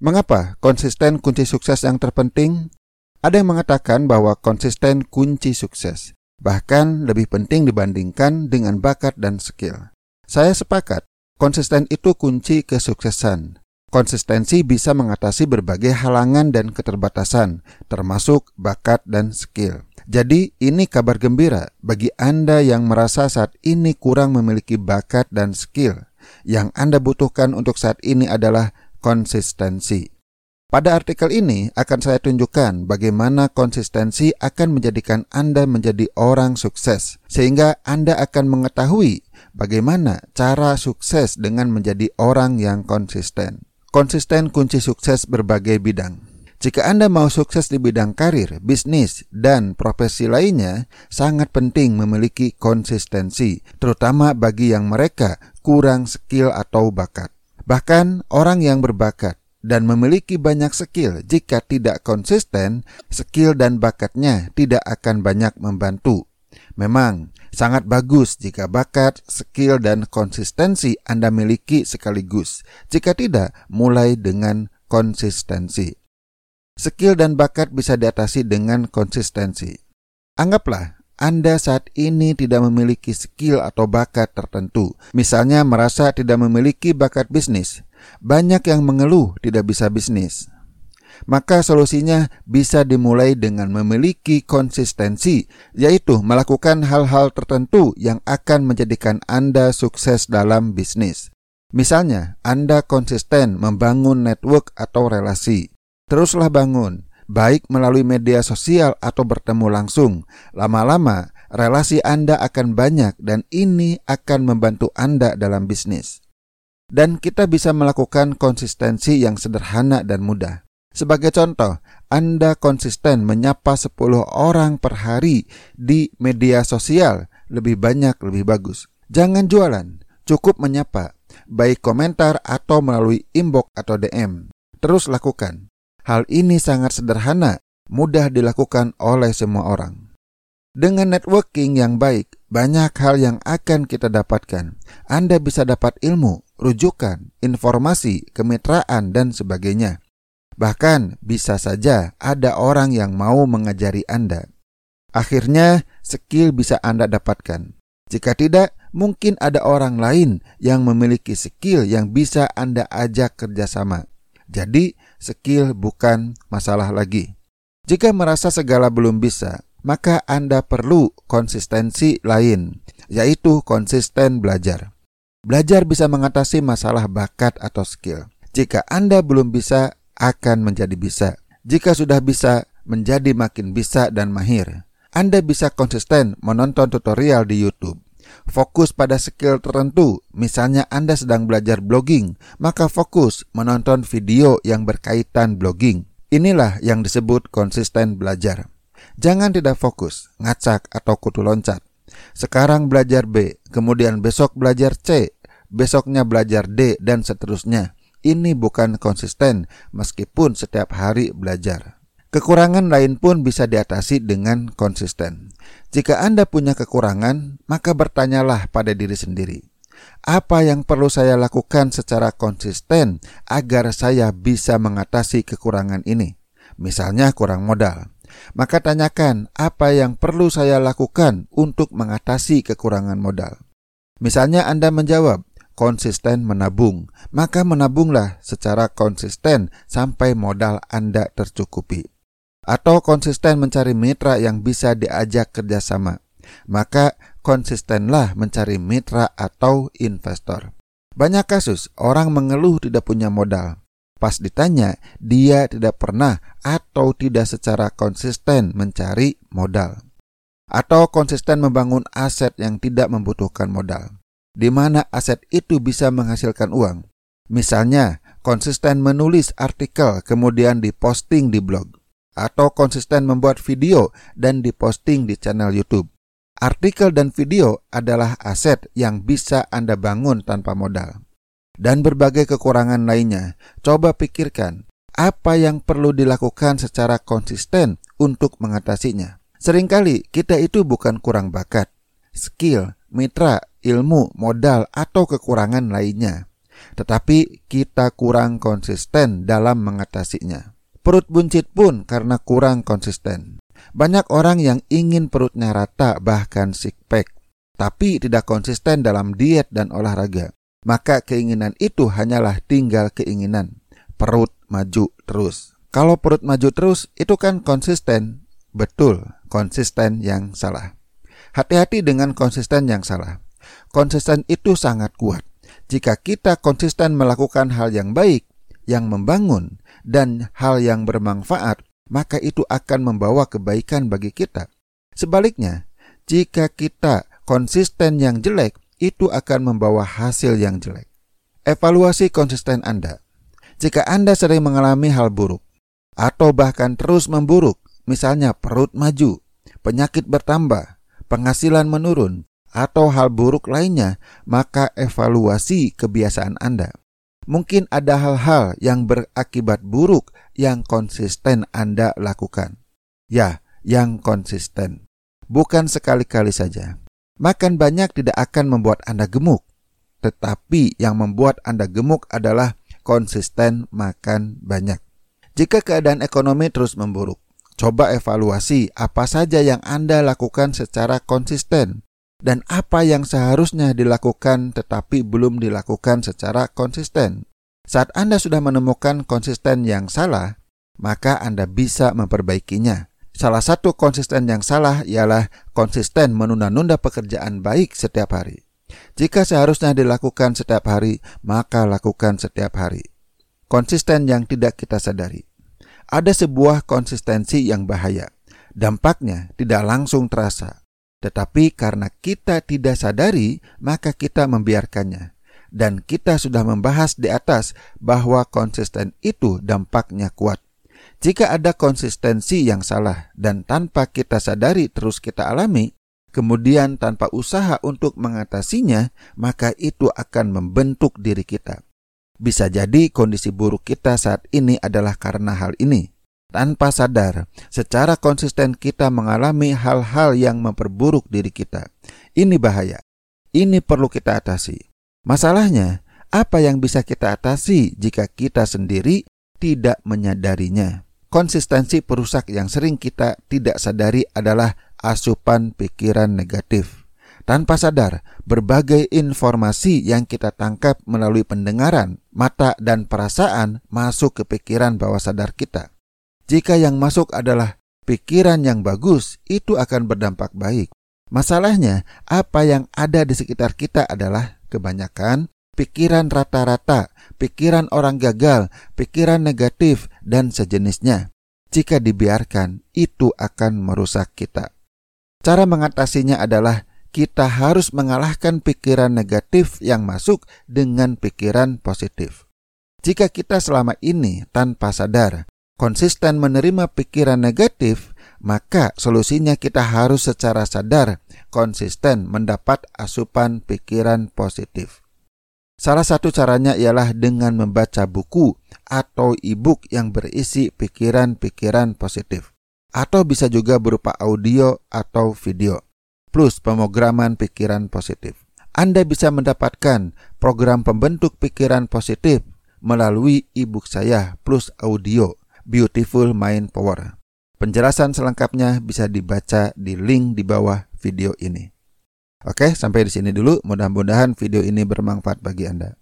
Mengapa konsisten kunci sukses yang terpenting? Ada yang mengatakan bahwa konsisten kunci sukses, bahkan lebih penting dibandingkan dengan bakat dan skill. Saya sepakat, konsisten itu kunci kesuksesan. Konsistensi bisa mengatasi berbagai halangan dan keterbatasan, termasuk bakat dan skill. Jadi, ini kabar gembira bagi Anda yang merasa saat ini kurang memiliki bakat dan skill. Yang Anda butuhkan untuk saat ini adalah konsistensi. Pada artikel ini akan saya tunjukkan bagaimana konsistensi akan menjadikan Anda menjadi orang sukses, sehingga Anda akan mengetahui bagaimana cara sukses dengan menjadi orang yang konsisten. Konsisten kunci sukses berbagai bidang. Jika Anda mau sukses di bidang karir, bisnis, dan profesi lainnya, sangat penting memiliki konsistensi, terutama bagi yang mereka kurang skill atau bakat. Bahkan orang yang berbakat dan memiliki banyak skill jika tidak konsisten, skill dan bakatnya tidak akan banyak membantu. Memang sangat bagus jika bakat, skill, dan konsistensi Anda miliki sekaligus. Jika tidak, mulai dengan konsistensi. Skill dan bakat bisa diatasi dengan konsistensi. Anggaplah anda saat ini tidak memiliki skill atau bakat tertentu, misalnya merasa tidak memiliki bakat bisnis, banyak yang mengeluh tidak bisa bisnis. Maka solusinya bisa dimulai dengan memiliki konsistensi, yaitu melakukan hal-hal tertentu yang akan menjadikan Anda sukses dalam bisnis. Misalnya, Anda konsisten membangun network atau relasi. Teruslah bangun, baik melalui media sosial atau bertemu langsung. Lama-lama, relasi Anda akan banyak dan ini akan membantu Anda dalam bisnis. Dan kita bisa melakukan konsistensi yang sederhana dan mudah. Sebagai contoh, Anda konsisten menyapa 10 orang per hari di media sosial, lebih banyak lebih bagus. Jangan jualan, cukup menyapa, baik komentar atau melalui inbox atau DM. Terus lakukan. Hal ini sangat sederhana, mudah dilakukan oleh semua orang. Dengan networking yang baik, banyak hal yang akan kita dapatkan. Anda bisa dapat ilmu, rujukan, informasi, kemitraan, dan sebagainya. Bahkan bisa saja ada orang yang mau mengajari Anda. Akhirnya, skill bisa Anda dapatkan. Jika tidak, mungkin ada orang lain yang memiliki skill yang bisa Anda ajak kerjasama. Jadi, skill bukan masalah lagi. Jika merasa segala belum bisa, maka Anda perlu konsistensi lain, yaitu konsisten belajar. Belajar bisa mengatasi masalah bakat atau skill. Jika Anda belum bisa, akan menjadi bisa. Jika sudah bisa, menjadi makin bisa dan mahir. Anda bisa konsisten menonton tutorial di YouTube Fokus pada skill tertentu, misalnya Anda sedang belajar blogging, maka fokus menonton video yang berkaitan blogging. Inilah yang disebut konsisten belajar. Jangan tidak fokus, ngacak atau kutu loncat. Sekarang belajar B, kemudian besok belajar C, besoknya belajar D, dan seterusnya. Ini bukan konsisten meskipun setiap hari belajar. Kekurangan lain pun bisa diatasi dengan konsisten. Jika Anda punya kekurangan, maka bertanyalah pada diri sendiri, apa yang perlu saya lakukan secara konsisten agar saya bisa mengatasi kekurangan ini? Misalnya kurang modal. Maka tanyakan apa yang perlu saya lakukan untuk mengatasi kekurangan modal. Misalnya Anda menjawab, konsisten menabung, maka menabunglah secara konsisten sampai modal Anda tercukupi atau konsisten mencari mitra yang bisa diajak kerjasama, maka konsistenlah mencari mitra atau investor. Banyak kasus orang mengeluh tidak punya modal. Pas ditanya, dia tidak pernah atau tidak secara konsisten mencari modal. Atau konsisten membangun aset yang tidak membutuhkan modal. Di mana aset itu bisa menghasilkan uang. Misalnya, konsisten menulis artikel kemudian diposting di blog atau konsisten membuat video dan diposting di channel YouTube. Artikel dan video adalah aset yang bisa Anda bangun tanpa modal. Dan berbagai kekurangan lainnya, coba pikirkan apa yang perlu dilakukan secara konsisten untuk mengatasinya. Seringkali kita itu bukan kurang bakat, skill, mitra, ilmu, modal, atau kekurangan lainnya. tetapi kita kurang konsisten dalam mengatasinya. Perut buncit pun karena kurang konsisten. Banyak orang yang ingin perutnya rata bahkan six pack, tapi tidak konsisten dalam diet dan olahraga. Maka keinginan itu hanyalah tinggal keinginan. Perut maju terus. Kalau perut maju terus itu kan konsisten. Betul, konsisten yang salah. Hati-hati dengan konsisten yang salah. Konsisten itu sangat kuat. Jika kita konsisten melakukan hal yang baik, yang membangun, dan hal yang bermanfaat, maka itu akan membawa kebaikan bagi kita. Sebaliknya, jika kita konsisten yang jelek, itu akan membawa hasil yang jelek. Evaluasi konsisten Anda. Jika Anda sering mengalami hal buruk, atau bahkan terus memburuk, misalnya perut maju, penyakit bertambah, penghasilan menurun, atau hal buruk lainnya, maka evaluasi kebiasaan Anda. Mungkin ada hal-hal yang berakibat buruk yang konsisten Anda lakukan. Ya, yang konsisten. Bukan sekali-kali saja. Makan banyak tidak akan membuat Anda gemuk. Tetapi yang membuat Anda gemuk adalah konsisten makan banyak. Jika keadaan ekonomi terus memburuk, coba evaluasi apa saja yang Anda lakukan secara konsisten dan apa yang seharusnya dilakukan tetapi belum dilakukan secara konsisten. Saat Anda sudah menemukan konsisten yang salah, maka Anda bisa memperbaikinya. Salah satu konsisten yang salah ialah konsisten menunda-nunda pekerjaan baik setiap hari. Jika seharusnya dilakukan setiap hari, maka lakukan setiap hari. Konsisten yang tidak kita sadari. Ada sebuah konsistensi yang bahaya. Dampaknya tidak langsung terasa, tetapi karena kita tidak sadari, maka kita membiarkannya. Dan kita sudah membahas di atas bahwa konsisten itu dampaknya kuat. Jika ada konsistensi yang salah dan tanpa kita sadari terus kita alami, kemudian tanpa usaha untuk mengatasinya, maka itu akan membentuk diri kita. Bisa jadi kondisi buruk kita saat ini adalah karena hal ini. Tanpa sadar, secara konsisten kita mengalami hal-hal yang memperburuk diri kita. Ini bahaya. Ini perlu kita atasi. Masalahnya, apa yang bisa kita atasi jika kita sendiri tidak menyadarinya? Konsistensi perusak yang sering kita tidak sadari adalah asupan pikiran negatif. Tanpa sadar, berbagai informasi yang kita tangkap melalui pendengaran, mata, dan perasaan masuk ke pikiran bawah sadar kita. Jika yang masuk adalah pikiran yang bagus, itu akan berdampak baik. Masalahnya, apa yang ada di sekitar kita adalah kebanyakan pikiran rata-rata, pikiran orang gagal, pikiran negatif, dan sejenisnya. Jika dibiarkan, itu akan merusak kita. Cara mengatasinya adalah kita harus mengalahkan pikiran negatif yang masuk dengan pikiran positif. Jika kita selama ini tanpa sadar konsisten menerima pikiran negatif, maka solusinya kita harus secara sadar konsisten mendapat asupan pikiran positif. Salah satu caranya ialah dengan membaca buku atau e-book yang berisi pikiran-pikiran positif. Atau bisa juga berupa audio atau video, plus pemrograman pikiran positif. Anda bisa mendapatkan program pembentuk pikiran positif melalui e-book saya plus audio Beautiful Mind Power. Penjelasan selengkapnya bisa dibaca di link di bawah video ini. Oke, sampai di sini dulu. Mudah-mudahan video ini bermanfaat bagi Anda.